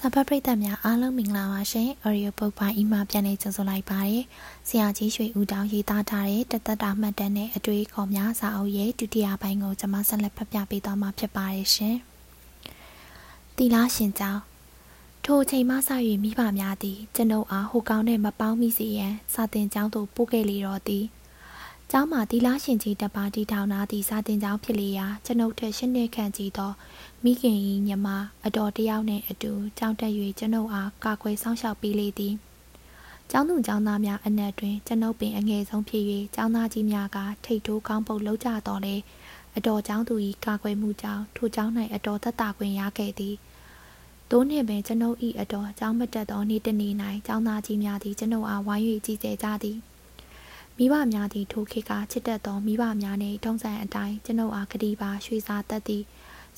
စာဖတ်ပရိသတ်များအားလုံးမင်္ဂလာပါရှင်။ Audio Book ပိုင်းအီမာပြန်နေကြိုဆိုလိုက်ပါတယ်။ဆရာကြီးရွှေဦးတောင်ရေးသားထားတဲ့တသက်တာမှတ်တမ်းနဲ့အတွေ့အခေါ်များစာအုပ်ရဲ့ဒုတိယပိုင်းကိုကျွန်မဆက်လက်ဖတ်ပြပေးသွားမှာဖြစ်ပါတယ်ရှင်။တီလားရှင်ကျောင်းထိုအချိန်မှစ၍မိဘများသည်ကျွန်ုပ်အားဟိုကောင်းနဲ့မပေါင်းမိစေရန်စာတင်ကျောင်းသို့ပို့ခဲ့လေတော့သည်။ ကျောင်းမှာတီလားရှင်ကြီးတပါးတီထောင်နာသည့်စာတင်ကျောင်းဖြစ်လေရာကျွန်ုပ်ထက်ရှင်းနှစ်ခန့်ကြီးသောမိခင်၏ညီမအတော်တယောက်နှင့်အတူကြောင်းတက်၍ကျွန်ုပ်အားကာကွယ်ဆောင်ရှောက်ပေးလေသည်ကျောင်းသူကျောင်းသားများအနက်တွင်ကျွန်ုပ်ပင်အငယ်ဆုံးဖြစ်၍ကျောင်းသားကြီးများကထိတ်ထိုးကောင်းပုတ်လုံးကြတော်လဲအတော်ကျောင်းသူ၏ကာကွယ်မှုကြောင့်ထိုကျောင်း၌အတော်သက်သာခွင့်ရခဲ့သည်သို့နှင့်ပင်ကျွန်ုပ်၏အတော်ကျောင်းမတက်သောနေ့တစ်နေ့၌ကျောင်းသားကြီးများသည်ကျွန်ုပ်အားဝိုင်း၍ကြည်ကြဲကြသည် မိဘများသည်ထိုခေတ်ကချစ်တတ်သောမိဘများနှင့်ထုံးစံအတိုင်းကျွန်ုပ်အားကတိပါရွှေစာတတ်သည်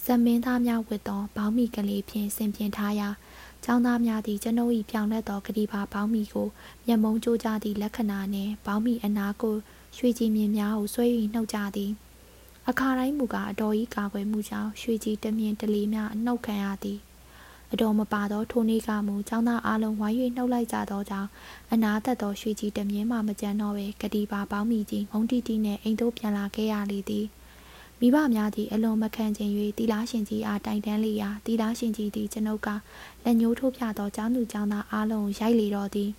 ဇမင်းသားများဝတ်သောဘောင်းမီကလေးဖြင့်ဆင်ပြင်ထားရာကျောင်းသားများသည်ကျွန်ုပ်၏ပြောင်းလဲသောကတိပါဘောင်းမီကိုမျက်မုံကြိုးကြသည့်လက္ခဏာနှင့်ဘောင်းမီအနာကိုရွှေကြည်မြင်များကိုဆွဲ၍နှုတ်ကြသည်အခါတိုင်းမူကားအတော်ကြီးကာကွယ်မှုကြောင့်ရွှေကြည်တမြင်တလီများအနှုတ်ခံရသည် အတော်မပါသောထိုနေ့ကမူចောင်းသားအလုံးဝိုင်း၍နှုတ်လိုက်ကြသောကြောင့်အနာသက်သောရွှေကြီးတမြင်မှမကြမ်းတော့ပဲကတိပါပေါင်းမိကြီးမုံတီတီနှင့်အိမ်သို့ပြန်လာခဲ့ရလေသည်မိဘများသည်အလွန်မခံချင်၍တီလာရှင်ကြီးအားတိုင်တန်းလေရာတီလာရှင်ကြီးသည်ကျွန်ုပ်ကလက်ညှိုးထိုးပြသောကျောင်းသူကျောင်းသားအားလုံးရိုက်လေတော့သည်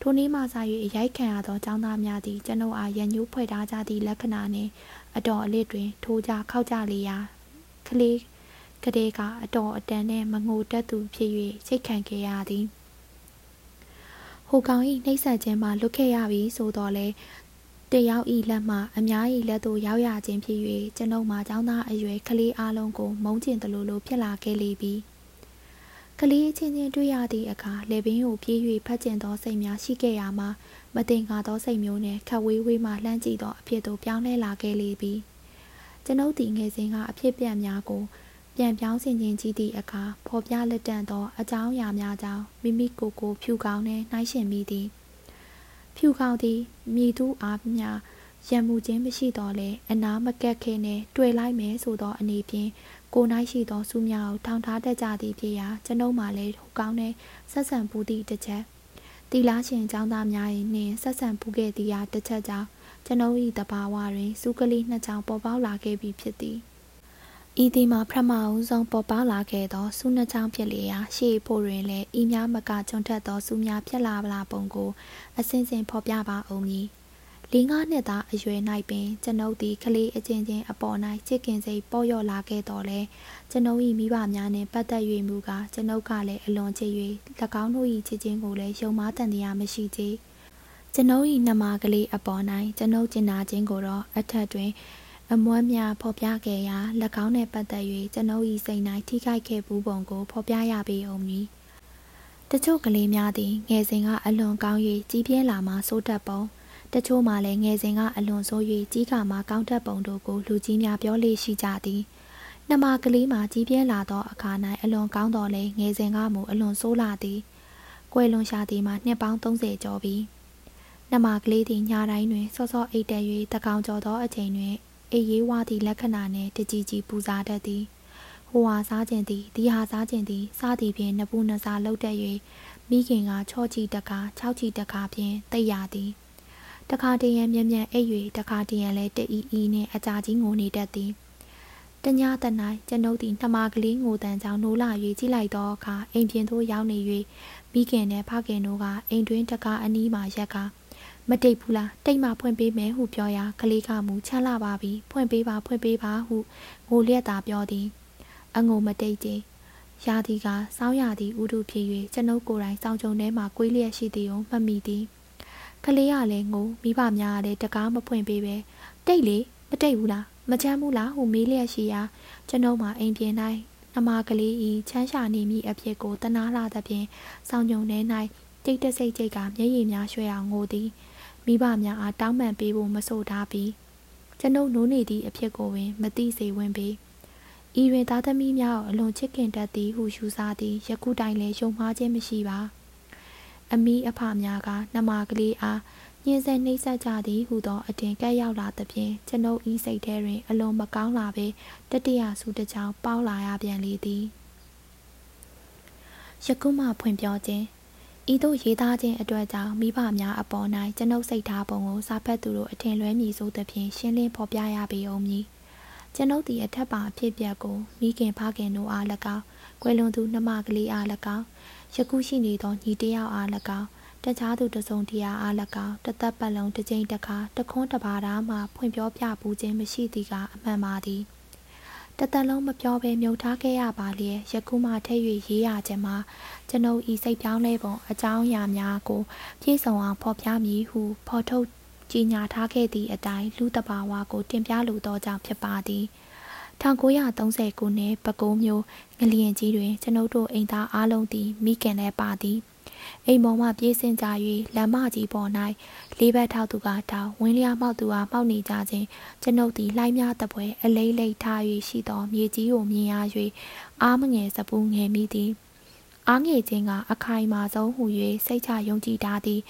ထိုနေ့မှစ၍အရိုက်ခံရသောကျောင်းသားများသည်ကျွန်ုပ်အားရန်ညှိုးဖွဲ့ထားကြသည့်လက္ခဏာနှင့်အတော်အလစ်တွင်ထိုးကြခောက်ကြလေရာကလေး ကလေးကအတော်အတန်နဲ့မငိုတက်သူဖြစ်၍စိတ်ခံခဲ့ရသည်ဟိုကောင်ဤနှိမ့်ဆက်ခြင်းမှလွတ်ခဲ့ရပြီဆိုတော့လေတယောက်ဤလက်မှအများဤလက်သို့ရောက်ရခြင်းဖြစ်၍ကျွန်ုပ်မှာចောင်းသားအရွယ်ကလေးအလုံးကိုမုန်းကျင်သလိုလိုဖြစ်လာခဲ့လေပြီကလေးချင်းချင်းတွေ့ရသည့်အခါလေပင်ကိုပြေး၍ဖတ်ကျင်သောစိတ်များရှိခဲ့ရမှာမတင်ကားသောစိတ်မျိုးနဲ့ခက်ဝေးဝေးမှလှမ်းကြည့်သောအဖြစ်သို့ပြောင်းလဲလာခဲ့လေပြီကျွန်ုပ်သည်ငယ်စဉ်ကအဖြစ်ပြက်များကို ပြန်ပြောင်းဆင်ခြင်းကြီးသည့်အခါဖော်ပြလက်တန့်သောအကြောင်းအရာများကြောင့်မိမိကိုယ်ကိုဖြူကောင်းနှင့်နှိုင်းရှင်မိသည်ဖြူကောင်းသည်မြည်သူအားမျှရံမှုခြင်းမရှိတော့လဲအနာမကက်ခဲနဲ့တွေ့လိုက်မယ်ဆိုသောအနေဖြင့်ကိုနိုင်ရှိသောစူးများကိုထောင်ထားတတ်ကြသည်ဖြစ်ရာကျွန်ုပ်မှလည်းဟိုကောင်းတဲ့ဆက်ဆံပူသည့်တစ်ချက်တီလားရှင်ចောင်းသားများ၏နှင့်ဆက်ဆံပူခဲ့သည်ရာတစ်ချက်ကြောင့်ကျွန်ုပ်၏တဘာဝတွင်စူးကလေးနှစ်ချောင်းပေါ်ပေါက်လာခဲ့ပြီဖြစ်သည် ဤသည်မှာပထမဦးဆုံးပေါ်ပေါက်လာခဲ့သောစူးနှချောင်းဖြစ်လျာရှေ့ဖို့တွင်လည်းဤများမကကျွန်းထက်သောစူးများဖြစ်လာလာပုံကိုအစဉ်စဉ်ဖော်ပြပါအောင်မည်လေးငါးနှစ်သားအရွယ်၌ပင်ကျွန်ုပ်သည်ကလေးအချင်းချင်းအပေါ်၌ချစ်ခင်စိတ်ပေါ်ရော့လာခဲ့တော်လဲကျွန်ုပ်၏မိဘများနှင့်ပတ်သက်၍မူကားကျွန်ုပ်ကလည်းအလွန်ချစ်၍၎င်းတို့၏ချစ်ချင်းကိုလည်းယုံမားတန်တရားမရှိသေးကျွန်ုပ်၏နှမကလေးအပေါ်၌ကျွန်ုပ်ကျင်နာခြင်းကိုတော့အထက်တွင် အမွမ်းများဖော်ပြခဲ့ရာ၎င်းနှင့်ပတ်သက်၍ကျွန်ုပ်၏စိတ်၌ထိခိုက်ခဲ့ဘူးပုံကိုဖော်ပြရပေအောင်မည်တချို့ကလေးများသည်ငယ်စဉ်ကအလွန်ကောင်း၍ကြီးပြင်းလာမှစိုးတတ်ပုံတချို့မှလည်းငယ်စဉ်ကအလွန်ဆိုး၍ကြီးကမှကောင်းတတ်ပုံတို့ကိုလူကြီးများပြောလေရှိကြသည်နှမကလေးမှာကြီးပြင်းလာသောအခါ၌အလွန်ကောင်းတော်လဲငယ်စဉ်ကမူအလွန်ဆိုးလာသည်ကွယ်လွန်ရှာသည်မှာနှစ်ပေါင်း30ကျော်ပြီနှမကလေးသည်ညတိုင်းတွင်စောစောအိတ်တက်၍တကောင်ကျော်သောအချိန်တွင် အေးရေးဝသည့်လက္ခဏာနှင့်တကြီးကြီးပူစားတတ်သည်ဟိုဟာစားခြင်းသည်ဒီဟာစားခြင်းသည်စားသည်ဖြင့်နဘူးနစားလှုပ်တတ်၍မိခင်ကချောချီတကာ၆ချီတကာဖြင့်တိတ်ရသည်တခါတရံမြက်မြက်အိပ်၍တခါတရံလည်းတအီအီနှင့်အကြာကြီးငိုနေတတ်သည်တညတနိုင်ကျွန်ုပ်သည်နှမကလေးငိုတန်ကြောင့်နိုးလာ၍ကြည့်လိုက်သောအခါအိမ်ပြင်သို့ရောက်နေ၍မိခင်နှင့်ဖခင်တို့ကအိမ်တွင်တကားအနီးမှရက်က မတိတ်ဘူးလားတိတ်မှဖွင့်ပေးမယ်ဟုပြောရာကလေးကမူချမ်းလာပါပြီဖွင့်ပေးပါဖွင့်ပေးပါဟုငိုလျက်သာပြောသည်အငိုမတိတ်ကြီးရာသီကစောင်းရသည့်ဥဒုဖြစ်၍ကျွန်ုပ်ကိုယ်တိုင်စောင်းကြုံထဲမှကွေးလျက်ရှိသည်ကိုမှတ်မိသည်ကလေးကလည်းငိုမိဘများကလည်းတကားမဖွင့်ပေးပဲတိတ်လေမတိတ်ဘူးလားမချမ်းဘူးလားဟုမေးလျက်ရှိရာကျွန်ုပ်မှအိမ်ပြင်၌နမကလေးဤချမ်းရှာနေမိအဖြစ်ကိုတနာလာသဖြင့်စောင်းကြုံထဲ၌တိတ်တဆိတ်ကြိတ်ကမျက်ရည်များရွှဲအောင်ငိုသည် မိဘများအားတောင်းပန်ပေးဖို့မဆိုထားပြီးကျွန်ုပ်နိုးနေသည့်အဖြစ်ကိုပင်မသိစေဝင်ပေဤတွင်သားသမီးများကိုအလွန်ချစ်ခင်တတ်သည်ဟုယူဆသည်ယခုတိုင်လည်းယုံမှားခြင်းမရှိပါအမီးအဖများကနှမကလေးအားညှင်းဆဲနှိမ့်ဆက်ကြသည်ဟုသောအတင်ကဲ့ရောက်လာသဖြင့်ကျွန်ုပ်ဤစိတ်ထဲတွင် အလွန်မကောင်းလာပေတတိယဆုတစ်ချောင်းပေါက်လာရပြန်လေသည်ယခုမှဖွင့်ပြောခြင်း ဤသို့ရေးသားခြင်းအတွက်ကြောင့်မိဘများအပေါ်၌ကျွန်ုပ်စိတ်ထားပုံကိုစာဖတ်သူတို့အထင်လွဲမည်ဆိုသဖြင့်ရှင်းလင်းဖော်ပြရပေအောင်မည်ကျွန်ုပ်သည်အထက်ပါအဖြစ်ပြက်ကိုမိခင်ဖခင်တို့အား၎င်းကွယ်လွန်သူနှမကလေးအား၎င်းယခုရှိနေသောညီတယောက်အား၎င်းတခြားသူတစုံတရာအား၎င်းတသက်ပတ်လုံးတစ်ကြိမ်တစ်ခါတခွန်းတပါးသားမှဖွင့်ပြောပြပူးခြင်းမရှိသည်ကအမှန်ပါသည် တသက်လုံးမပြောဘဲမြုပ်ထားခဲ့ရပါလျက်ယခုမှထည့်၍ရေးရခြင်းမှာကျွန်ုပ်ဤစိတ်ပြောင်းလဲပုံအကြောင်းအရာများကိုပြည့်စုံအောင်ဖော်ပြမည်ဟုဖော်ထုတ်ကြီးညာထားခဲ့သည့်အတိုင်းလူတဘာဝကိုတင်ပြလိုသောကြောင့်ဖြစ်ပါသည်1930ခုနှစ်ပဲခူးမြို့ငလျင်ကြီးတွင်ကျွန်ုပ်တို့အိမ်သားအားလုံးသည်မိခင်လည်းပါသည် အိမ်ပေါ်မှပြေးဆင်းကြ၍လမ်းမကြီးပေါ်၌လေးဘက်ထောက်သူကတောင်းဝင်းလျားမောက်သူကမောက်နေကြခြင်းကျွန်ုပ်သည်လှိုင်းများတပွဲအလိမ့်လိမ့်ထား၍ရှိသောမြေကြီးကိုမြင်ရ၍အားမငယ်စပူးငယ်မိသည်အားငယ်ခြင်းကအခိုင်မာဆုံးဟု၍စိတ်ချယုံကြည်ထားသည့်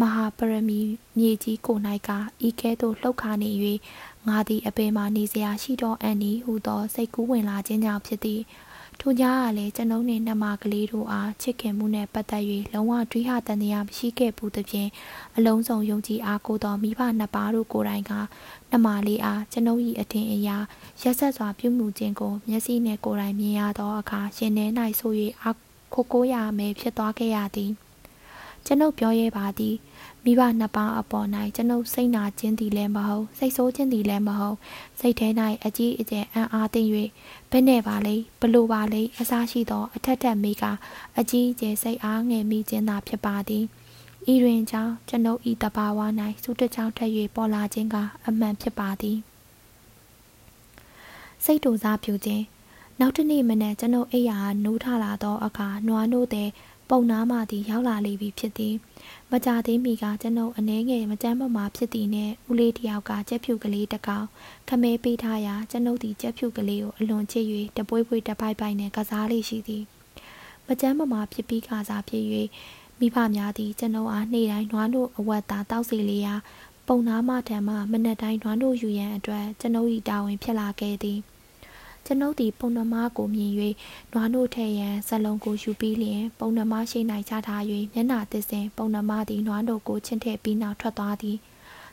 မဟာပရမီမြေကြီးကို၌ကဤကဲ့သို့လှုပ်ခါနေ၍ငါသည်အပေမှာနေစရာရှိသောအန်နီဟုသောစိတ်ကူးဝင်လာခြင်းကြောင့်ဖြစ်သည် ထိုကြားကလည်းကျွန်ုပ်နှင့်နှမကလေးတို့အားချစ်ခင်မှုနှင့်ပတ်သက်၍လုံးဝတွေးဟတန်တရားမရှိခဲ့ဘူးသဖြင့်အလုံးစုံယုံကြည်အားကိုသောမိဘနှစ်ပါးတို့ကိုယ်တိုင်ကနှမလေးအားကျွန်ုပ်၏အထင်အရာရက်ဆက်စွာပြုမှုခြင်းကိုမျက်စိနှင့်ကိုယ်တိုင်မြင်ရသောအခါရှင်ထဲ၌ဆို၍အားခိုကိုးရမယ်ဖြစ်သွားခဲ့ရသည်ကျွန်ုပ်ပြောရဲပါသည် မိဘနှစ်ပါးအပေါ်၌ကျွန်ုပ်စိတ်နာခြင်းသည်လည်းမဟုတ်စိတ်ဆိုးခြင်းသည်လည်းမဟုတ်စိတ်ထဲ၌အကြီးအကျယ်အံ့အားသင့်၍ဘယ်နဲ့ပါလိဘလို့ပါလိအစားရှိသော အထက်ထက်မိကအကြီးအကျယ်စိတ်အားငယ်မိခြင်းသာဖြစ်ပါသည်ဤတွင်ကြောင့်ကျွန်ုပ်ဤတဘာဝ၌စုတချောင်းထက်၍ပေါ်လာခြင်းကအမှန်ဖြစ်ပါသည်စိတ်တူစားဖြူခြင်းနောက်တစ်နေ့မနက်ကျွန်ုပ်အိယာနိုးထလာသောအခါနွားနိုးတဲ့ ပုံနာမှသည်ရောက်လာလေပြီဖြစ်သည်မကြသေးမီကကျွန်ုပ်အနှဲငယ်မကြမ်းမမာဖြစ်သည်နှင့်ဦးလေးတယောက်ကကြက်ဖြူကလေးတစ်ကောင်ခမဲပေးထားရာကျွန်ုပ်သည်ကြက်ဖြူကလေးကိုအလွန်ချစ်၍တပွေးပွေးတပိုက်ပိုက်နှင့်ကစားလေးရှိသည်မကြမ်းမမာဖြစ်ပြီးကစားဖြစ်၍မိဖများသည်ကျွန်ုပ်အားနေ့တိုင်းနွားတို့အဝတ်သားတောက်စီလေးရာပုံနာမထံမှမနက်တိုင်းနွားတို့ယူရန်အတွက်ကျွန်ုပ်၏တာဝန်ဖြစ်လာခဲ့သည် ကျွန်ုပ်သည်ပုံနှမကိုမြင်၍နွားနို့ထဲရန်ဇလုံးကိုယူပြီးလျင် ပုံနှမရှိ၌ချထား၍မျက်နှာသစ်စဉ်ပုံနှမသည်နွားနို့ကိုချင်းထည့်ပြီးနောက်ထွက်သွားသည်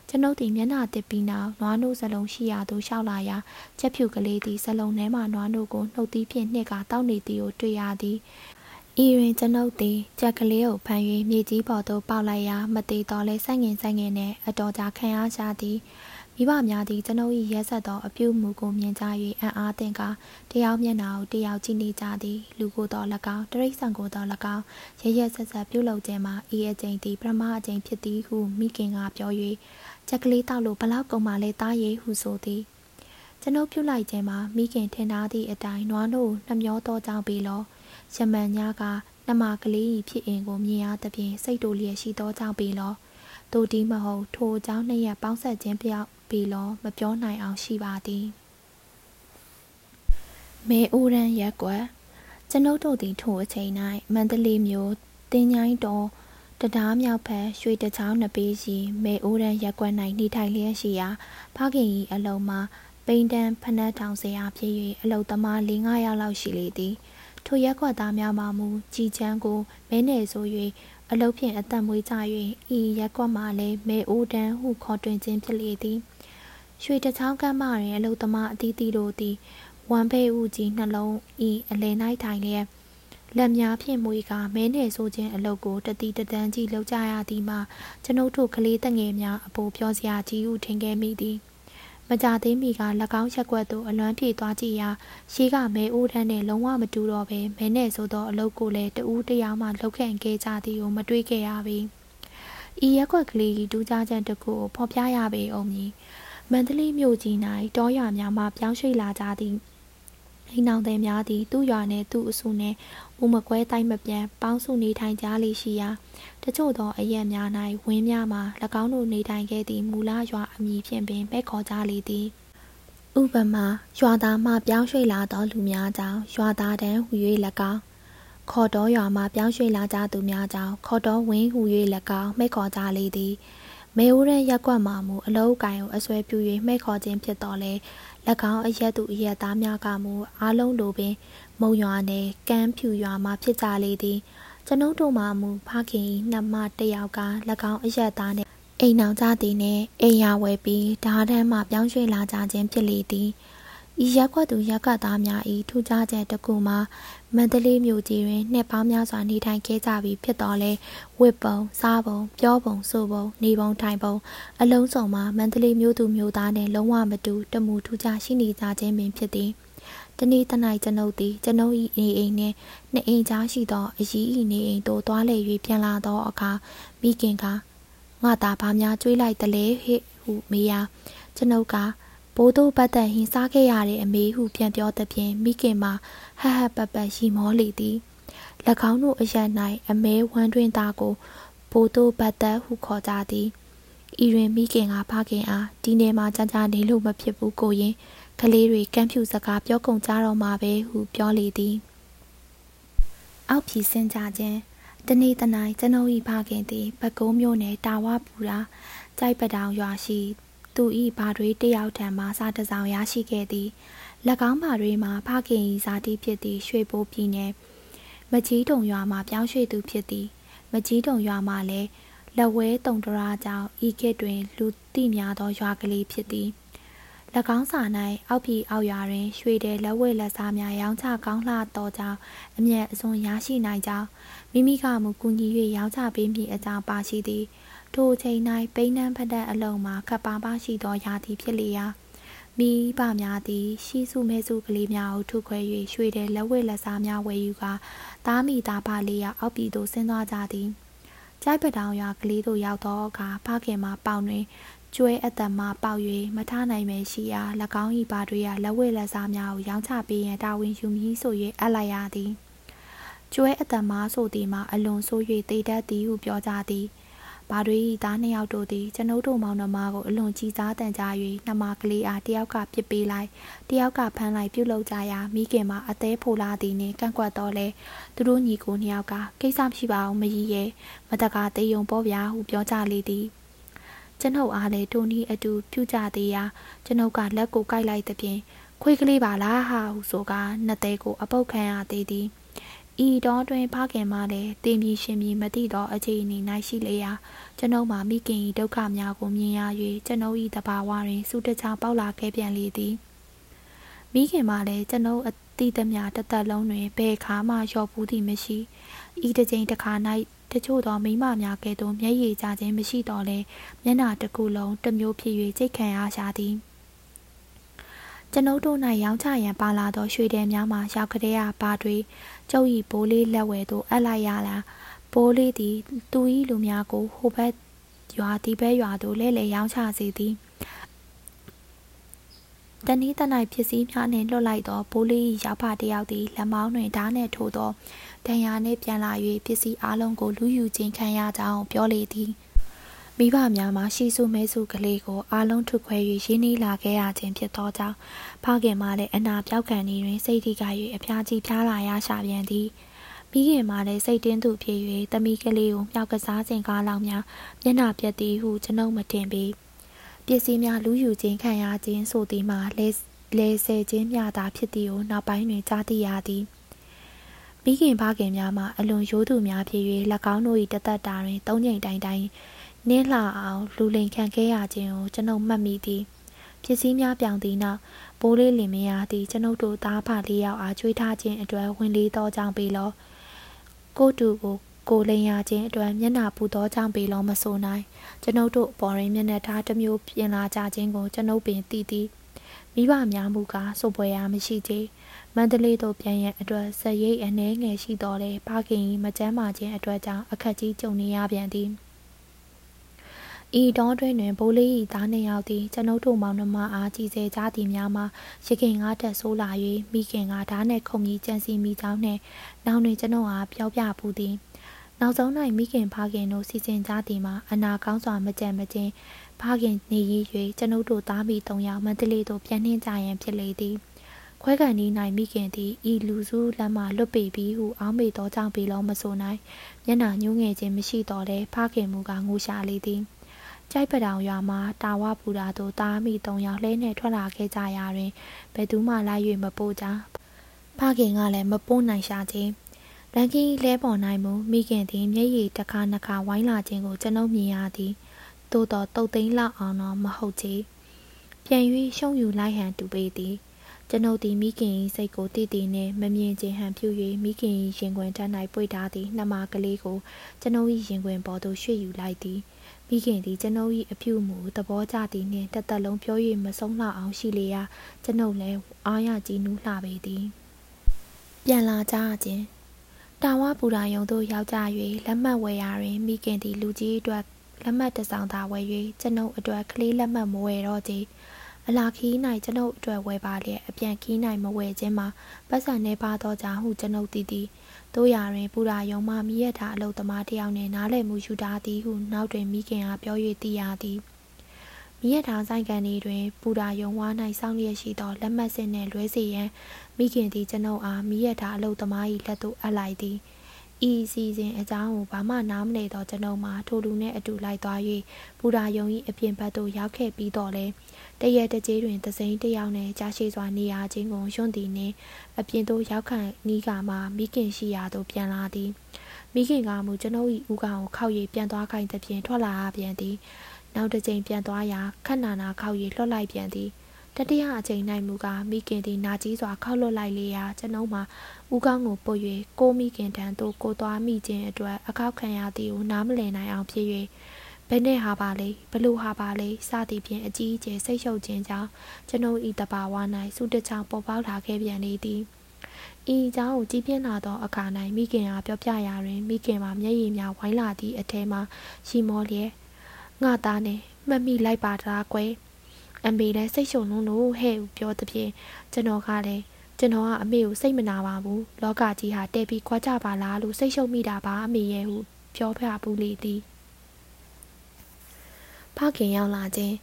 ကျွန်ုပ်သည်မျက်နှာတစ်ပြီးနောက်နွားနို့စလုံးရှိရာသို့ရှောက်လာရာချက်ဖြူကလေးသည်စလုံးထဲမှနွားနို့ကိုနှုတ်သီးဖြင့်နှစ်ကတောက်နေသည်ကိုတွေ့ရသည်ဤတွင်ကျွန်ုပ်သည်ကြက်ကလေးကိုဖမ်း၍မြေကြီးပေါ်သို့ပေါက်လိုက်ရာမသေးတော့လဲဆိုင်ငင်ဆိုင်ငင်နှင့်အတော်ကြာခံရရှာသည် မိဘများသည်ကျွန်ုပ်၏ရဲဆက်သောအပြုမူကိုမြင်ကြ၍အံ့အားသင့်ကာတယောက်မျက်နှာကိုတယောက်ကြည့်နေကြသည်လူကိုယ်တော်၎င်းတရိษံကိုယ်တော်၎င်းရရဆက်ဆက်ပြုလုပ်ခြင်းမှာဤအကျင့်သည်ပရမအကျင့်ဖြစ်သည်ဟုမိခင်ကပြော၍ချက်ကလေးတောက်လို့ဘလောက်ကုန်မှလဲတားရည်ဟုဆိုသည်ကျွန်ုပ်ပြုလိုက်ခြင်းမှာမိခင်ထင်ထားသည့်အတိုင်းနွားနို့နှမျောသောကြောင့်ပေလောရမန်ညာကနှမကလေး၏ဖြစ်အင်ကိုမြင်ရသဖြင့်စိတ်တူလျက်ရှိသောကြောင့်ပေလောတို့ဒီမဟုတ်ထိုအကြောင်းနှစ်ရက်ပေါင်းဆက်ခြင်းပြောက် ပြီလော မပြောနိုင်အောင်ရှိပါသည်မေဦးရန်ရက်ကွယ်ကျွန်ုပ်တို့သည်ထိုအချိန်၌မန္တလေးမြို့တင်းញိုင်းတော်တရားမြောက်ဖက်ရွှေတချောင်းနှစ်ပေးစီမေအိုးရန်ရက်ကွက်၌နေထိုင်လျက်ရှိရာဖခင်၏အလုံးမှာပိန်တန်းဖနက်ထောင်စရာဖြစ်၍အလုသမား၄၅ယောက်လောက်ရှိလေသည်ထိုရက်ကွက်သားများမှမူကြည်ချမ်းကိုမဲနယ်ဆို၍အလုဖြင့်အသက်မွေးကြ၍ဤရက်ကွက်မှလည်းမေအိုးတန်းဟုခေါ်တွင်ခြင်းဖြစ်လေသည် ရွှေတချောင်းကမ်းမတွင်အလုသမားအသီးသီးတို့သည်ဝမ်ဖေးဦးကြီးနှလုံးဤအလယ်၌ထိုင်လျက်လက်များဖြင့်မွေကမဲနယ်ဆိုခြင်းအလုတ်ကိုတတိတတန်းကြီးလှုပ်ကြရသည်မှာကျွန်ုပ်တို့ကလေးတငယ်များအပေါ်ပြောစရာကြီးဟုထင်ခဲ့မိသည်မကြသေးမီက၎င်းချက်ကွက်သို့အလွမ်းပြေသွားကြည့်ရာရှေးကမဲအိုးတန်းနဲ့လုံးဝမတူတော့ဘဲမဲနဲ့ဆိုသောအလုပ်ကိုလည်းတဦးတယောက်မှလှုပ်ခန့်ခဲ့ကြသည်ကိုမတွေးခဲ့ရပေ။ဤရက်ကွက်ကလေးဒူးကြချက်တစ်ခုကိုဖော်ပြရပေအောင်မည်။ မန္တလေးမြို့ကြီး၌တောရွာများမှပြောင်းရွှေ့လာကြသည်အိမ်နောင်သည်များသည်သူ့ရွာနှင့်သူ့အစုနှင့်ဦးမကွဲတိုင်းမပြန်ပေါင်းစုနေထိုင်ကြလေရှိရာတချို့သောအရက်များ၌ဝင်းများမှာ၎င်းတို့နေထိုင်ခဲ့သည့်မူလရွာအမည်ဖြင့်ပင်ပဲ့ခေါ်ကြလေသည်ဥပမာရွာသားမှပြောင်းရွှေ့လာသောလူများကြောင့်ရွာသားတန်းဟူ၍၎င်းခေါ်တော်ရွာမှပြောင်းရွှေ့လာကြသူများကြောင့်ခေါ်တော်ဝင်းဟူ၍၎င်းမိတ်ခေါ်ကြလေသည် မေဦးရန်ရက်ကွက်မှာမူအလုံးကိုင်ကိုအစွဲပြု၍မှဲ့ခေါ်ခြင်းဖြစ်တော်လဲ၎င်းအရက်သူအရက်သားများကမူအားလုံးလိုပင် မုံရွာနယ်ကမ်းဖြူရွာမှဖြစ်ကြလေသည်ကျွန်ုပ်တို့မှမူဖခင်၏နှမတယောက်က၎င်းအရက်သားနှင့်အိမ်နောင်ကြသည်နှင့်အိမ်ရဝယ်ပြီးဓာတ်ထမ်းမှပြောင်းရွှေ့လာကြခြင်းဖြစ်လေသည် ဤရက်ကွက်သူရက်ကသားများ၏ထူးခြားချက်တစ်ခုမှာမန္တလေးမြို့ကြီးတွင်နှစ်ပေါင်းများစွာနေထိုင်ခဲ့ကြပြီးဖြစ်တော်လဲဝစ်ပုံစားပုံပြောပုံဆိုပုံနေပုံထိုင်ပုံအလုံးစုံမှာမန္တလေးမြို့သူမြို့သားနှင့်လုံးဝမတူတမူထူးခြားရှိနေကြခြင်းပင်ဖြစ်သည်တနေ့တနိုင်ကျွန်ုပ်သည်ကျွန်ုပ်၏နေအိမ်နှင့်နှစ်အိမ်ကြားရှိသောအကြီး၏နေအိမ်သို့သွားလေ၍ပြန်လာသောအခါမိခင်ကငါသာဘာများကြွေးလိုက်တလဲဟိဟုမေးရာကျွန်ုပ်က ဘိုးတို့ပတ်သက်ဟင်းစားခဲ့ရတဲ့အမေဟုပြန်ပြောသဖြင့်မိခင်မှာဟဟပပရီမောလေသည်၎င်းတို့အရ၌အမဲဝမ်းတွင်သားကိုဘိုးတို့ပတ်သက်ဟုခေါ်ကြသည်ဤတွင်မိခင်ကဖခင်အားဒီနေမှာကြာကြာနေလို့မဖြစ်ဘူးကိုရင်ကလေးတွေကမ်းဖြူစကားပြောကုန်ကြတော့မှာပဲဟုပြောလေသည်အောက်ဖြီစင်ကြခြင်းတနေ့တနိုင်ကျွန်ုပ်၏ဖခင်သည်ပကုံးမြို့နယ်တာဝပူရာကြိုက်ပတောင်ရွာရှိ သူ၏ဘာတွေတယောက်ထံမှစားတစောင်ရရှိခဲ့သည်၎င်းဘာတွေမှာဖခင်၏ဇာတိဖြစ်သည့်ရွှေဘိုးပြည်နယ်မကြီးတုံရွာမှာပြောင်းရွှေ့သူဖြစ်သည်မကြီးတုံရွာမှာလည်းလက်ဝဲတုံတရာကြောင့်ဤခေတ်တွင် လူသိများသောရွာကလေးဖြစ်သည်၎င်းစာ၌အောက်ပြည်အောက်ရွာတွင်ရွှေတဲ့လက်ဝဲလက်စားများရောင်းချကောင်းလှသောကြောင့်အမျက်အစွန်ရရှိနိုင်ကြောင်းမိမိကမူကူညီ၍ရောင်းချပေးမည်အကြောင်းပါရှိသည် ထိုအချိန်၌ပိန်းနှန်းဖက်တဲ့အလုံးမှာခပ်ပါပါရှိသောရာသီဖြစ်လျာမိဘများသည် ရှိစုမဲစုကလေးများကိုထုခွဲ၍ရွှေတဲ့လက်ဝဲလက်စားများဝယ်ယူကာသားမိသားဖလေးရအောက်ပြည်သို့ဆင်းသွားကြသည်ကြိုက်ပတောင်ရွာကလေးတို့ရောက်သောအခါဖခင်မှပေါင်တွင်ကျွဲအသက်မှပေါက်၍မထနိုင်ပဲရှိရာ၎င်း၏ပါတွေရလက်ဝဲလက်စားများကိုရောင်းချပေးရန်တာဝန်ယူမည်ဆို၍အပ်လိုက်ရသည်ကျွဲအသက်မှဆိုသည်မှာအလွန်ဆိုး၍တေတတ်သည်ဟုပြောကြသည် ဘာတွေဤသားနှစ်ယောက်တို့သည်ကျွန်ုပ်တို့မောင်နှမကိုအလွန်ကြည်စားတန်ကြ၍နှမကလေးအားတယောက်ကပြစ်ပေးလိုက်တယောက်ကဖမ်းလိုက်ပြုတ်လောက်ကြရာမိခင်မှာအသေးဖိုလာသည်နှင့်ကန့်ကွက်တော့လဲသူတို့ညီကိုနှစ်ယောက်ကကိစ္စမရှိပါဘူးမကြီးရဲ့မတကာတေးယုံပေါ်ဗျာဟုပြောကြလေသည်ကျွန်ုပ်အားလည်းတိုနီအတူပြုကြသေးရာကျွန်ုပ်ကလက်ကိုကိုက်လိုက်သဖြင့်ခွေးကလေးပါလားဟာဟုဆိုကနှစ်သေးကိုအပုတ်ခံရသေးသည် ဤတော့တွင်ဖခင်မှလည်းတင်မြရှင်မြမသိသောအခြေအနေ၌ရှိလေရာကျွန်ုပ်မှမိခင်၏ဒုက္ခများကိုမြင်ရ၍ကျွန်ုပ်၏တဘာဝတွင်စူတချပေါက်လာခဲ့ပြန်လေသည်မိခင်မှလည်းကျွန်ုပ်အတိသမျှတသက်လုံးတွင်ဘယ်ခါမှလျှော်ပူးသည်မရှိဤတစ်ချိန်တစ်ခါ၌တချို့သောမိမများကဲ့သို့မျက်ရည်ကျခြင်းမရှိတော့လဲမျက်နှာတစ်ခုလုံးတစ်မျိုးဖြစ်၍ကြိတ်ခံရရှာသည်ကျွန်ုပ်တို့၌ရောင်းချရန်ပါလာသောရွှေတဲများမှာရောက်ကလေးရပါတွေ ကျုပ်၏ဘိုးလေးလက်ဝဲသို့အပ်လိုက်ရလားဘိုးလေးသည်သူ၏လူများကိုဟိုဘက်ရွာဒီဘက်ရွာသို့လဲလဲရောင်းချစေသည်တနည်းတနိုင်ဖြစ်စည်းများနှင့်လွတ်လိုက်သောဘိုးလေး၏ရောက်ဖတယောက်သည်လက်မောင်းတွင်ဓာတ်နှင့်ထိုးသောဒဏ်ရာနှင့်ပြန်လာ၍ပစ္စည်းအလုံးကိုလူယူခြင်းခံရကြောင်းပြောလေသည် မိဘများမှရှိစုမဲစုကလေးကိုအာလုံးထုတ်ခွဲ၍ရင်းနှီးလာခဲ့ရခြင်းဖြစ်သောကြောင့်ဖခင်မှလည်းအနာပြောက်ခံနေတွင်စိတ်ထိခိုက်၍အဖျားကြီးဖျားလာရရှာပြန်သည်မိခင်မှလည်းစိတ်တင်းသူဖြစ်၍သမီးကလေးကိုမြောက်ကစားစဉ်ကားလောက်များမျက်နှာပြက်သည်ဟုကျွန်ုပ်မတင်ပြီးပစ္စည်းများလူယူခြင်းခံရခြင်းဆိုသည်မှာလဲလဲဆယ်ခြင်းများသာဖြစ်သည်ကိုနောက်ပိုင်းတွင်ကြားသိရသည်မိခင်ဖခင်များမှအလွန်ရိုးသူများဖြစ်၍၎င်းတို့၏တသက်တာတွင်သုံးချိန်တိုင်တိုင် နင်းလှအောင်လူလိန်ခံခဲ့ရခြင်းကိုကျွန်ုပ်မှတ်မိသည်ပစ္စည်းများပြောင်သည့်နောက်ဘိုးလေးလင်မယားသည်ကျွန်ုပ်တို့သားဖလေးယောက်အားချွေးထားခြင်းအတွက်ဝင်လေးသောကြောင့်ပေလောကိုတူကိုကိုလိန်ရခြင်းအတွက်မျက်နှာပူသောကြောင့်ပေလောမဆိုနိုင်ကျွန်ုပ်တို့ပေါ်ရင်မျက်နှာထားတစ်မျိုးပြင်လာကြခြင်းကိုကျွန်ုပ်ပင်သိသည်မိဘများမူကားစုပ်ပွဲရမရှိသေးမန္တလေးသို့ပြန်ရန်အတွက်ဇရိတ်အနှဲငယ်ရှိတော်လဲဖခင်မကျမ်းမာခြင်းအတွက်ကြောင့်အခက်ကြီးကြုံနေရပြန်သည် ဤတောတွင်တွင်ဘိုးလေး၏သားနှစ်ယောက်သည်ကျွန်ုပ်တို့မောင်နှမအားကြည်စေကြသည်များမှာရခင်ကားတက်ဆိုးလာ၍မိခင်ကဓာတ်နှင့်ခုံပြီးကြံစီမိကြောင်းနှင့်နောက်တွင်ကျွန်ုပ်အားပြောပြပူသည်နောက်ဆုံး၌မိခင်ဖခင်တို့စီစဉ်ကြသည်မှာအနာကောင်းစွာမကြံမကျင်ဖခင်နေရ၍ကျွန်ုပ်တို့သားမိ၃ယောက်မန္တလေးသို့ပြန်နှင်းကြရန်ဖြစ်လေသည်ခွဲကန်နီး၌မိခင်သည်ဤလူစုလက်မှလွတ်ပေပြီးဟုအောင်းမေသောကြောင့်ပေလောမဆိုနိုင်မျက်နှာညှိုးငယ်ခြင်းမရှိတော့လဲဖခင်မူကငိုရှာလေသည် ကြိုက်ပတောင်ရွာမှာတာဝပူတာတို့တားမိ၃ယောက်လှဲနှင့်ထွက်လာခဲ့ကြရာတွင်ဘယ်သူမှလိုက်၍မပို့ကြဖဖခင်ကလည်းမပိုးနိုင်ရှာခြင်းလန်ကီလဲပေါ်နိုင်မှုမိခင်သည်မျက်ရည်တစ်ခါနှစ်ခါဝိုင်းလာခြင်းကိုကျွန်ုပ်မြင်ရသည်သို့တော့တုတ်သိမ်းလောက်အောင်တော့မဟုတ်ချေပြန်၍ရှုံးယူလိုက်ဟန်တူပေသည်ကျွန်ုပ်သည်မိခင်၏စိတ်ကိုတည်တည်နှင့်မမြင်ခြင်းဟန်ပြု၍မိခင်၏ရင်ခွင်ထပ်၌ပွေထားသည့်နှမကလေးကိုကျွန်ုပ်၏ရင်ခွင်ပေါ်သို့ရွှေ့ယူလိုက်သည် မိခင်သည်ကျွန်ုပ်၏အပြုမူသဘောကျသည်နှင့်တသက်လုံးပြော၍မဆုံးလှအောင်ရှိလေရာကျွန်ုပ်လည်းအားရကြည်နူးလှပေသည်ပြန်လာကြခြင်းတာဝပူရာယုံသို့ရောက်ကြ၍လက်မှတ်ဝယ်ရာတွင်မိခင်သည်လူကြီးအတွက်လက်မှတ်တစ်စောင်သာဝယ်၍ကျွန်ုပ်အတွက်ကလေးလက်မှတ်မဝယ်တော့ကြအလာခီး၌ကျွန်ုပ်အတွက်ဝယ်ပါလျက်အပြန်ခီး၌မဝယ်ခြင်းမှာပတ်စံနေပါတော့ကြောင့်ဟုကျွန်ုပ်သိသည် တို့ရာတွင်ပူရာယုံမှမိရတာအလုသမားတယောက်နှင့်နားလည်မှုယူထားသည်ဟုနောက်တွင်မိခင်အားပြော၍သိရသည်မိရထားဆိုင်ကန်ဤတွင်ပူရာယုံဝါ၌စောင့်လျက်ရှိသောလက်မှတ်စစ်နှင့်လွဲစေရန်မိခင်သည်ကျွန်ုပ်အားမိရထားအလုသမား၏လက်သို့အပ်လိုက်သည် ဤစီစဉ်အကြောင်းကိုဘာမှနားမလည်သောကျွန်ုပ်မှာထိုလူနှင့်အတူလိုက်သွား၍ပူရာယုံ၏အပြင်ဘက်သို့ရောက်ခဲ့ပြီးတော့လဲတရက်တကြေးတွင်သစိမ်းတယောက်နှင့်ကြာရှိစွာနေရခြင်းကိုယွန့်သည်နှင့်အပြင်သို့ရောက်ခံနီးကမှမိခင်ရှိရာသို့ပြန်လာသည်မိခင်ကမူကျွန်ုပ်၏ဥကောင်ကိုခောက်၍ပြန်သွားခိုင်းသဖြင့်ထွက်လာပြန်သည်နောက်တစ်ကြိမ်ပြန်သွားရာခက်နာနာခောက်၍လွှတ်လိုက်ပြန်သည် တတိယအချိန်၌မူကားမိခင်သည်နာကြီးစွာခောက်လွတ်လိုက်လေရာကျွန်ုပ်မှာဥကောင်းကိုပုတ်၍ကိုမိခင်တန်းသို့ကိုသွားမိခြင်းအတွက်အခောက်ခံရသည်ကိုနားမလည်နိုင်အောင်ဖြစ်၍ဘယ်နဲ့ဟာပါလဲဘလို့ဟာပါလဲစသည်ဖြင့်အကြီးအကျယ်စိတ်ရှုပ်ခြင်းကြောင့်ကျွန်ုပ်ဤတဘာဝ၌စုတချောင်ပေါ်ပေါက်လာခဲ့ပြန်လေသည်ဤအကြောင်းကိုကြည်ပြင်းလာသောအခါ၌မိခင်အားပြောပြရာတွင်မိခင်မှာမျက်ရည်များဝိုင်းလာသည့်အထဲမှာရှီမောလျက်ငါသားနဲ့မှတ်မိလိုက်ပါတာကွယ် အမေလည်းစိတ်ရှုံလုံးလို့ဟဲ့ပြောသဖြင့်ကျွန်တော်ကလည်းကျွန်တော်ကအမေကိုစိတ်မနာပါဘူးလောကကြီးဟာတဲ့ပြီးခွာကြပါလားလို့စိတ်ရှုံမိတာပါအမေရဲ့ဟုပြောပြပူလေသည်ဖခင်ရောက်လာခြင်း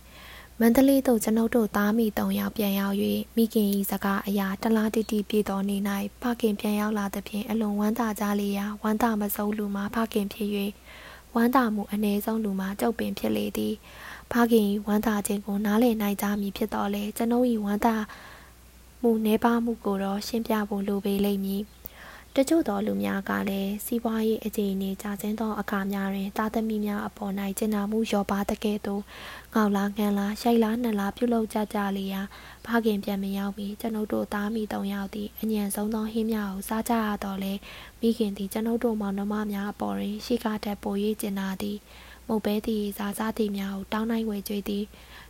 မန္တလေးသို့ကျွန်ုပ်တို့သားမိ၃ယောက်ပြန်ရောက်၍မိခင်၏စကားအရာတလားတိတိပြည့်တော်နေ၌ဖခင်ပြန်ရောက်လာသဖြင့်အလွန်ဝမ်းသာကြလေရာဝမ်းသာမဆုံးလူမှာဖခင်ဖြစ်၍ဝမ်းသာမှုအ ਨੇ ဆုံးလူမှာကြုတ်ပင်ဖြစ်လေသည် ဖခင်ဝမ်းသာခြင်းကိုနားလည်နိုင်ကြမည်ဖြစ်တော်လဲကျွန်ုပ်၏ဝမ်းသာမှုနှဲပါမှုကိုတော့ရှင်းပြဖို့လိုပေလိမ့်မည်တချို့သောလူများကလည်းစီးပွားရေးအခြေအနေကျဆင်းသောအခါများတွင်သားသမီးများအပေါ်၌ကျင်နာမှုလျော့ပါတကဲ့သို့ငေါလားငန်းလားရှိုက်လားနှက်လားပြုလုပ်ကြကြလေရာဖခင်ပြန်မရောက်မီကျွန်ုပ်တို့သားမိတုံရောက်သည့်အညံဆုံးသောဟင်းများကိုစားကြရတော့လေမိခင်သည်ကျွန်ုပ်တို့မောင်နှမများအပေါ်တွင်ရှိကားတက်ပို၍ကျင်နာသည် မုတ်ပဲသည်စားစားသည်များကိုတောင်းနိုင်ဝေကြွေသည်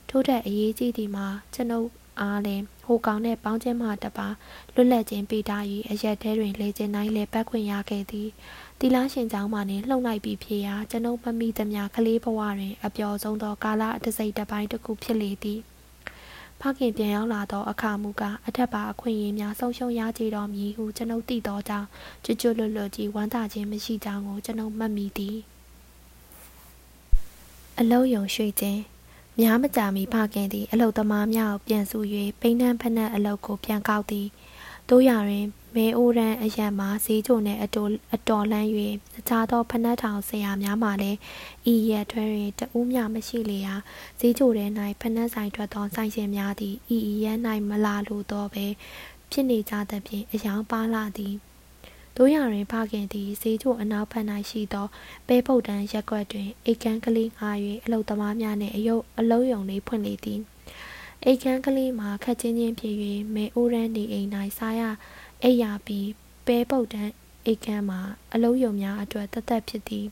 ထို့ထက်အရေးကြီးသည်မှာကျွန်ုပ်အားလည်းဟိုကောင်နဲ့ပေါင်းခြင်းမှတပါလွတ်လပ်ခြင်းပေးထား၍အရက်ထဲတွင်လေကျင်တိုင်းလည်းပတ်ခွင့်ရခဲ့သည်တီလာရှင်ကျောင်းမှနှင့်လှုပ်လိုက်ပြီးဖြစ်ရာကျွန်ုပ်မမိသမျှကလေးဘဝတွင်အပျော်ဆုံးသောကာလအတစိတ်တစ်ပိုင်းတစ်ခုဖြစ်လေသည်ဖခင်ပြန်ရောက်လာသောအခါမူကားအထက်ပါအခွင့်အရေးများဆုံးရှုံးရကြတော်မူဟုကျွန်ုပ်သိသောကြောင့်ကျွတ်ကျွတ်လွတ်လွတ်ကြီးဝမ်းသာခြင်းမရှိကြောင်းကိုကျွန်ုပ်မှတ်မိသည် အလုံးယုံရွှေခြင်းများမကြာမီဖခင်သည်အလုသမားများကိုပြန်စု၍ပိန်းနှံဖက်နှံအလုကိုပြန်ကောက်သည်တို့ရတွင်မဲအိုရန်အရန်မှာဈေးချိုနှင့်အတော်အတော်လန်း၍အခြားသောဖနက်ထောင်ဆရာများမှလည်းဤရက်ထွဲတွင်တဦးမျှမရှိလေရာဈေးချိုထဲ၌ဖနက်ဆိုင်ထွက်သောဆိုင်ရှင်များသည်ဤဤရက်၌မလာလိုသောပဲဖြစ်နေကြသဖြင့်အယောင်ပါလာသည် တို့ရတွင်ဖခင်သည်ဈေးချိုအနောက်ဘက်၌ရှိသောပဲပုတ်တန်းရက်ွက်တွင်အိတ်ကန်းကလေးငှား၍အလုသမားများနှင့်အယုတ်အလုံးယုံလေးဖွင့်လေသည်အိတ်ကန်းကလေးမှာခက်ချင်းချင်းဖြစ်၍မဲအိုးရန်နေအိမ်၌စားရအိပ်ရပြီးပဲပုတ်တန်းအိတ်ကန်းမှာအလုံးယုံများအတွက်တသက်ဖြစ်သည်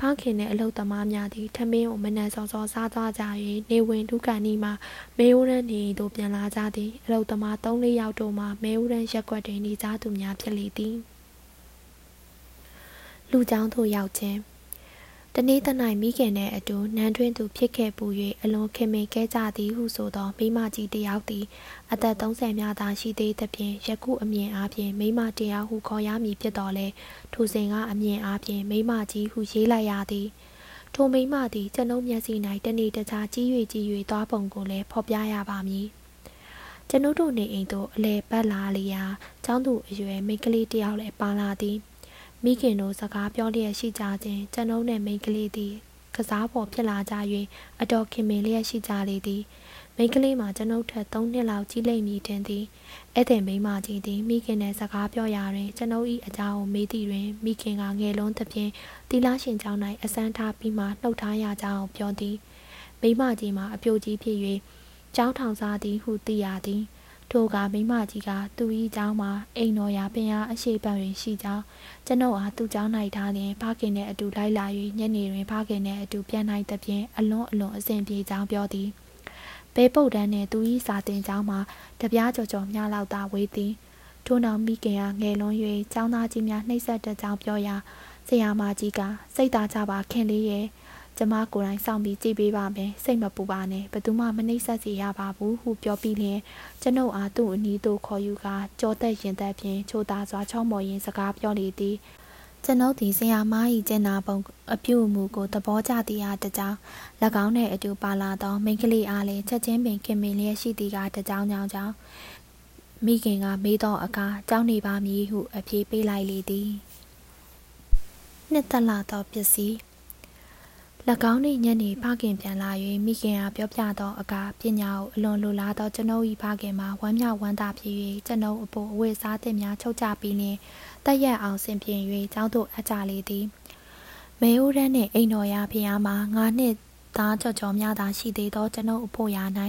ဖခင်နဲ့အလုပ်သမားများသည်ထမင်းကိုမနှံစောစောစားသွားကြ၍နေဝင်ဒုက္ခနီမှာမေဦးရန်နေသို့ပြန်လာကြသည်အလုပ်သမား၃၄ယောက်တို့မှမေဦးရန်ရက်ွက်တွင်နေကြသူများဖြစ်လေသည်လူကြောင်းသို့ရောက်ခြင်း တနေ့တနိုင်မိခင်နှင့်အတူနန်းတွင်သူဖြစ်ခဲ့ပူ၍အလွန်ခင်မင်ခဲ့ကြသည်ဟုဆိုသောမိမကြီးတယောက်သည်အသက်30များသာရှိသေးသဖြင့်ယခုအမြင်အားဖြင့်မိမတယောက်ဟုခေါ်ရမည်ဖြစ်တော်လဲထိုစဉ်ကအမြင်အားဖြင့်မိမကြီးဟုရေးလိုက်ရသည်ထိုမိမသည်ကျွန်ုပ်မျက်စိ၌တနေ့တခြားကြီး၍ကြီး၍သွားပုံကိုလည်းဖော်ပြရပါမည်ကျွန်ုပ်တို့နေအိမ်သို့အလဲပတ်လာလျာចောင်းသူအရွယ်မိန်းကလေးတယောက်လည်းပါလာသည် မိခင်တို့စကားပြောလျက်ရှိကြခြင်းကျွန်ုပ်နှင့်မိန်းကလေးသည်ကစားပေါ်ဖြစ်လာကြ၍အတော်ခင်မင်လျက်ရှိကြလေသည်မမိန်းကလေးမှာကျွန်ုပ်ထက်၃နှစ်လောက်ကြီးလိမ့်မည်တင်သည်ဧည့်သည်မိန်းမကြီးသည်မိခင်နှင့်စကားပြောရာတွင်ကျွန်ုပ်၏အကြောင်းကိုမေးသည့်တွင်မိခင်ကငယ်လုံးသဖြင့်တီလာရှင်ကျောင်း၌အစမ်းထားပြီးမှနှုတ်ထားရကြောင်းပြောသည်မိန်းမကြီးမှာအပြိုကြီးဖြစ်၍ကျောင်းထောင်စားသည်ဟုသိရသည် ထိုကမိမကြီးကသူ၏ကျောင်းမှာအိမ်တော်ရာပင်အားအရှိပံတွင်ရှိကြောင်းကျွန်ုပ်အားသူ့ကျောင်း၌ထားလျင်ဖခင်နှင့်အတူလိုက်လာ၍ညနေတွင်ဖခင်နှင့်အတူပြန်နိုင်သဖြင့်အလွန်အလွန်အဆင်ပြေကြောင်းပြောသည်ဘဲပုတ်တန်းနှင့်သူ၏စာတင်ကျောင်းမှာတပြားကြော်ကြော်များလောက်သာဝေးသည်ထို့နောက်မိခင်ကငယ်လွန်း၍ကျောင်းသားကြီးများနှိပ်စက်တကြောင်ပြောရာဆရာမကြီးကစိတ်သားကြပါခင်လေးရဲ့ ကျမကိုယ်တိုင်စောင့်ပြီးကြည့်ပေးပါမယ်စိတ်မပူပါနဲ့ဘယ်သူမှမနှိမ့်ဆက်စီရပါဘူးဟုပြောပြီးလျင်ကျွန်ုပ်အားသူ့အနီးသို့ခေါ်ယူကာကြောသက်ရင်သက်ဖြင့်ချိုသားစွာချောင်းမော်ရင်စကားပြောလေသည်ကျွန်ုပ်သည်ဆရာမ၏ကျင်နာပုံအပြုအမူကိုသဘောကျသည်အားတကြောင်၎င်းနှင့်အတူပါလာသောမိန်းကလေးအားလည်းချက်ချင်းပင်ခင်မင်လျက်ရှိသည်ကတကြောင်ကြောင်ကြောင်မိခင်ကမေးသောအခါကြောင်းနေပါမည်ဟုအပြေးပေးလိုက်လေသည်နှစ်သက်လာသောပစ္စည်း၎ င်း၏ညနေဖခင်ပြန်လာ၍မိခင်အားပြောပြသောအခါပညာကိုအလွန်လိုလားသောကျွန်ုပ်၏ဖခင်မှာဝမ်းမြောက်ဝမ်းသာဖြစ်၍ကျွန်ုပ်အဖို့အဝတ်စားသစ်များချုပ်ချပြီးလျှင်တက်ရက်အောင်ဆင်ပြေ၍ကျောင်းသို့အပ်ကြလေသည်မဲအိုးရန်နှင့်အိမ်တော်ရာဖျားမှာငါနှစ်သားကြော်ကြော်များသာရှိသေးသောကျွန်ုပ်အဖို့ရာ၌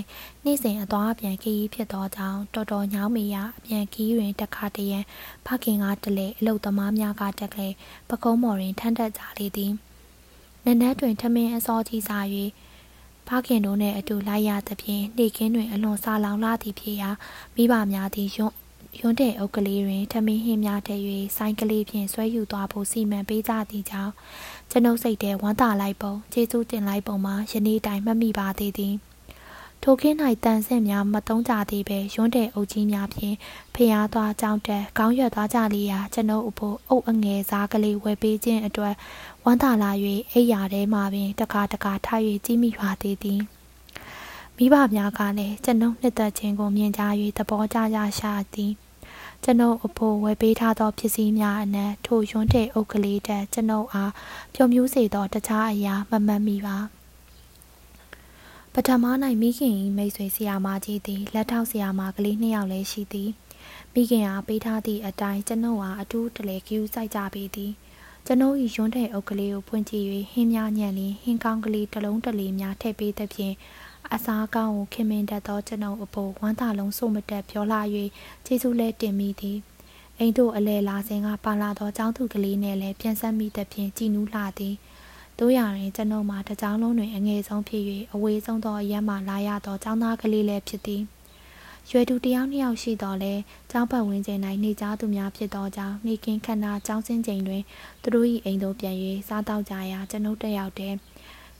နေ့စဉ်အသွားအပြန်ခရီးဖြစ်သောကြောင့်တော်တော်ညောင်းမေရအပြန်ခီးတွင်တခါတရံဖခင်ကတလေအလုသမားများကတက်လေပကုံးမော်တွင်ထမ်းတက်ကြလေသည် နနက်တွင်ထမင်းအစောကြီးစား၍ဖခင်တို့နှင့်အတူလိုက်ရသဖြင့်နေကင်းတွင်အလွန်စာလောင်လာသည်ဖြစ်ရာမိဘများသည်ယွန်းယွန်းတဲ့အုပ်ကလေးတွင်ထမင်းဟင်းများထည့်၍ဆိုင်းကလေးဖြင့်ဆွဲယူသွားဖို့စီမံပေးကြသည့်ကြောင့်ကျွန်ုပ်စိတ်ထဲဝမ်းသာလိုက်ပုံကျေးဇူးတင်လိုက်ပုံမှာယနေ့တိုင်မှတ်မိပါသေးသည် ထိုခင်း၌တန်ဆင့်များမတုံးကြသေးပဲရွန်းတဲ့အုပ်ကြီးများဖြင့်ဖျားသွားကြောင်းတက်ခေါင်းရွက်သွားကြလေရာကျွန်ုပ်အဖို့အုပ်အငယ်စားကလေးဝယ်ပေးခြင်းအတွက်ဝမ်းသာလာ၍အိယာထဲမှပင်တကာတကာထား၍ကြီးမိပါသေးသည်မိဘများကလည်းကျွန်ုပ်နှစ်သက်ခြင်းကိုမြင်ကြ၍သဘောကျကြရှာသည်ကျွန်ုပ်အဖို့ဝယ်ပေးထားသောပစ္စည်းများအနက်ထိုရွန်းတဲ့အုပ်ကလေးတက်ကျွန်ုပ်အားပျော်မြူးစေသောတခြားအရာမမှတ်မိပါ ပထမ၌မိခင်၏မိတ်ဆွေဆရာမကြီးသည်လက်ထောက်ဆရာမကလေးနှစ်ယောက်လည်းရှိသည်မိခင်အားပေးထားသည့်အတိုင်းကျွန်ုပ်အားအထူးတလေကျူးစိုက်ကြပေသည်ကျွန်ုပ်၏ရွန်းတဲ့အုပ်ကလေးကိုဖွင့်ကြည့်၍ဟင်းများညံ့လျင်ဟင်းကောင်းကလေးတစ်လုံးတစ်လေးများထည့်ပေးသဖြင့်အစားကောင်းကိုခင်မင်တတ်သောကျွန်ုပ်အပေါ်ဝမ်းသာလုံးစုမတက်ပြောလာ၍ကျေးဇူးလဲတင်မိသည်အိမ်တို့အလဲလာစဉ်ကပါလာသောចောင်းသူကလေးနဲ့လည်းပြန်ဆက်မိသဖြင့်ကြည်နူးလာသည် တို့ရရင်ကျွန်ုပ်မှာတကြောင်လုံးတွင်အငယ်ဆုံးဖြစ်၍အဝေးဆုံးသောအရက်မှလာရသောចောင်းသားကလေးလည်းဖြစ်သည်ရွယ်သူတယောက်နှစ်ယောက်ရှိတော်လဲကျောင်းပတ်ဝန်းကျင်၌နေကြသူများဖြစ်သောကြောင့်နေကင်းခဏကျောင်းစင်းချိန်တွင်သူတို့၏အိမ်သို့ပြန်၍စားတောက်ကြရာကျွန်ုပ်တယောက်တည်း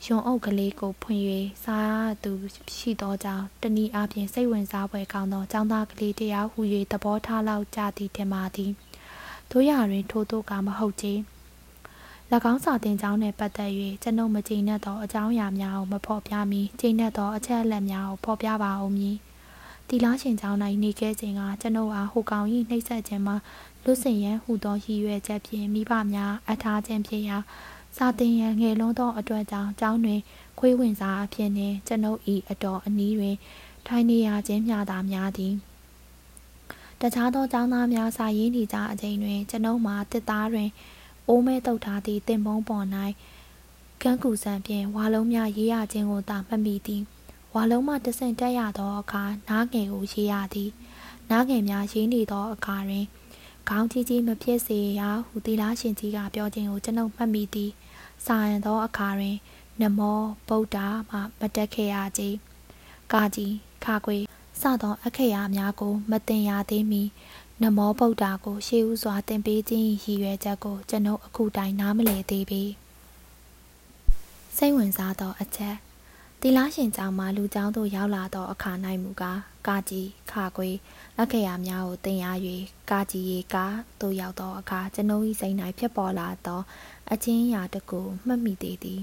ရွံအုပ်ကလေးကိုဖွင့်၍စားသူရှိသောကြောင့်တနည်းအားဖြင့်စိတ်ဝင်စားဖွယ်ကောင်းသောကျောင်းသားကလေးတယောက်ဟူ၍သဘောထားလောက်ကြသည်ထင်ပါသည်တို့ရတွင်ထို့သောကမဟုတ်ချေ၎ င်းစာတင်ကြောင်းနှင့်ပတ်သက်၍ကျွန်ုပ်မကြည်နပ်သောအကြောင်းအရာများကိုမဖော်ပြမီကြည်နပ်သောအချက်အလက်များကိုဖော်ပြပါဦးမည်တီလာရှင်ကျောင်း၌နေခဲ့ခြင်းကကျွန်ုပ်အားဟိုကောင်၏နှိပ်စက်ခြင်းမှာလွတ်စင်ရန်ဟူသောရည်ရွယ်ချက်ဖြင့်မိဘများအထားခြင်းဖြစ်ရာစာတင်ရန်ငယ်လုံးသောအတွက်ကြောင့်ကျောင်းတွင်ခွေးဝင်စားအဖြစ်နှင့်ကျွန်ုပ်၏အတော်အနီးတွင်ထိုင်နေရခြင်းမျှသာများသည်တခြားသောကျောင်းသားများစာရေးနေကြအချိန်တွင်ကျွန်ုပ်မှာတစ်သားတွင် အိုးမဲတုတ်ထားသည့်တင်ပုံးပေါ်၌ကန်းကူဆန်ဖြင့်ဝါလုံးများရေးရခြင်းကိုသာမှတ်မိသည်ဝါလုံးမှတဆင့်တက်ရသောအခါနားငယ်ကိုရေးရသည်နားငယ်များရေးနေသောအခါတွင်ခေါင်းကြီးကြီးမဖြစ်စေရဟုသီလားရှင်ကြီးကပြောခြင်းကိုကျွန်ုပ်မှတ်မိသည်စာရန်သောအခါတွင် နမောဗုဒ္ဓမှမတက်ခဲ့ရကြကာကြီးခါခွေစသောအခရာများကို မတင်ရသေးမီ နမောဗုဒ္ဓကိုရှေးဥစွာသင်ပေးခြင်းရည်ရွယ်ချက်ကိုကျွန်ုပ်အခုတိုင်နားမလည်သေးပေစိတ်ဝင်စားသောအချက်တီလာရှင်ကျောင်းမှလူကျောင်းသို့ရောက်လာသောအခါ၌မူကားကာကြီးခါခွေလက်ခရာများကိုတင်ရ၍ကာကြီးရေကားသို့ရောက်သောအခါကျွန်ုပ်၏စိတ်၌ဖြစ်ပေါ်လာသောအချင်းရာတကူမှတ်မိသေးသည်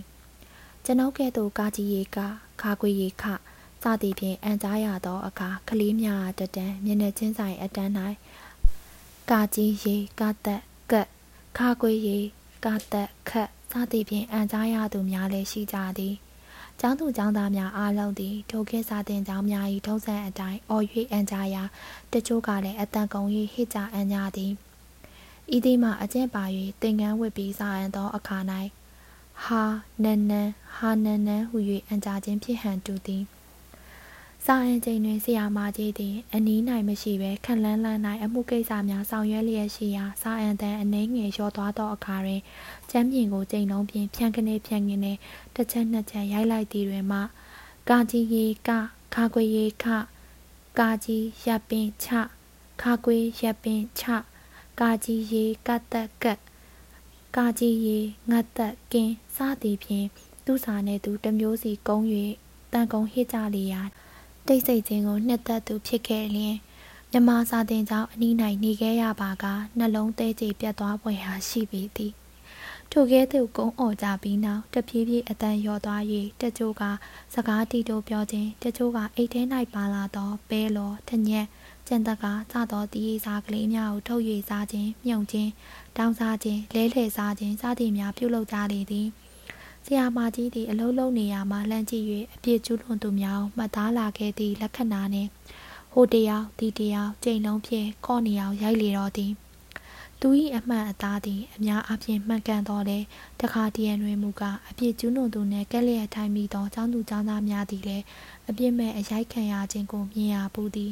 ကျွန်ုပ်ကဲ့သို့ကာကြီးရေကားခါခွေရေခစသည်ဖြင့်အန်ကြားရသောအခါကလေးများတတန်းမျက်နှာချင်းဆိုင်အတန်း၌ ကာကြီးရေကာသက်ကက်ခါခွေရေကာသက်ခက်စသည်ဖြင့်အန်ကြားရသူများလည်းရှိကြသည်ကျောင်းသူကျောင်းသားများအားလုံးသည်ထိုခေတ်စာသင်ကျောင်းများ၏ထုံးစံအတိုင်းအော်၍အန်ကြရာတချို့ကလည်းအတန်ကုန်၍ဟစ်ကြအန်ကြသည်ဤသည်မှအကျင့်ပါ၍သင်္ကန်းဝတ်ပြီးစာအန်သောအခါ၌ဟာနန်နန်ဟာနန်နန်ဟု၍အန်ကြခြင်းဖြစ်ဟန်တူသည် စာအင်ချိန်တွင်ဆရာမကြီးသည် အနီး၌မရှိဘဲခက်လန်းလန်း၌အမှုကိစ္စများဆောင်ရွက်လျက်ရှိရာစာအင်တန်အနှဲငယ်လျော့သွားသောအခါတွင်ကျမ်းပြင်ကိုချိန်လုံးဖြင့်ဖြန့်ကနေဖြန့်ကနေတစ်ချက်နှစ်ချက်ရိုက်လိုက်သည်တွင်မှကာကြီးရေကခါခွေရေခကာကြီးရပ်ပင်ချခါခွေရပ်ပင်ချကာကြီးရေကတ်တက်ကတ်ကာကြီးရေငတ်တက်ကင်းစသည်ဖြင့်သူစာနှင့်သူတမျိုးစီကုန်း၍တန်ကုန်းဟစ်ကြလျာ တိတ်ဆိတ်ခြင်းကိုနှစ်သက်သူဖြစ်ခဲ့လျင်မြမစာတင်ကြောင့်အနီး၌နေခဲ့ရပါကနှလုံးသေးကြည်ပြတ်သွားပွေဟာရှိပေသည်ထိုကဲ့သို့ကုန်းအော်ကြပြီးနောက်တဖြည်းဖြည်းအတန်လျော့သွား၍တချို့ကစကားတီတိုပြောခြင်းတချို့ကအိတ်ထဲ၌ပါလာသောပဲလောထညက်ကျန်တကစသောတီးရီစားကလေးများကိုထုတ်၍စားခြင်းမြုံခြင်းတောင်းစားခြင်းလဲလှယ်စားခြင်းစသည်များပြုလုပ်ကြလေသည် ဆရာမကြီးသည်အလုံးလုံးနေရာမှလှမ်းကြည့်၍အပြစ်ကျူးလွန်သူများမှတ်သားလာခဲ့သည့်လက္ခဏာနှင့်ဟိုတယောက်ဒီတယောက်ကြိမ်လုံးဖြင့်ကော့နေအောင်ရိုက်လေတော့သည်သူ၏အမှန်အသားသည်အများအပြားမှန်ကန်တော်လဲတခါတရံတွင်မူကားအပြစ်ကျူးလွန်သူနှင့်ကက်လျက်ထိုင်မိသောចောင်းသူចောင်းသားများသည်လည်းအပြစ်မဲ့အရိုက်ခံရခြင်းကိုမြင်ရပူသည်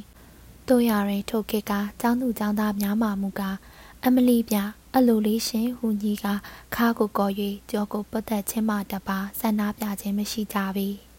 တို့ရရင်ထိုခေတ်ကចောင်းသူចောင်းသားများမှမူကားအမလီပြ အလိုလေးရှင်ဟူညီကခါကိုကော်၍ကြောကိုပတ်သက်ခြင်းမှတပါဆန္ဒပြခြင်းမရှိကြပေ။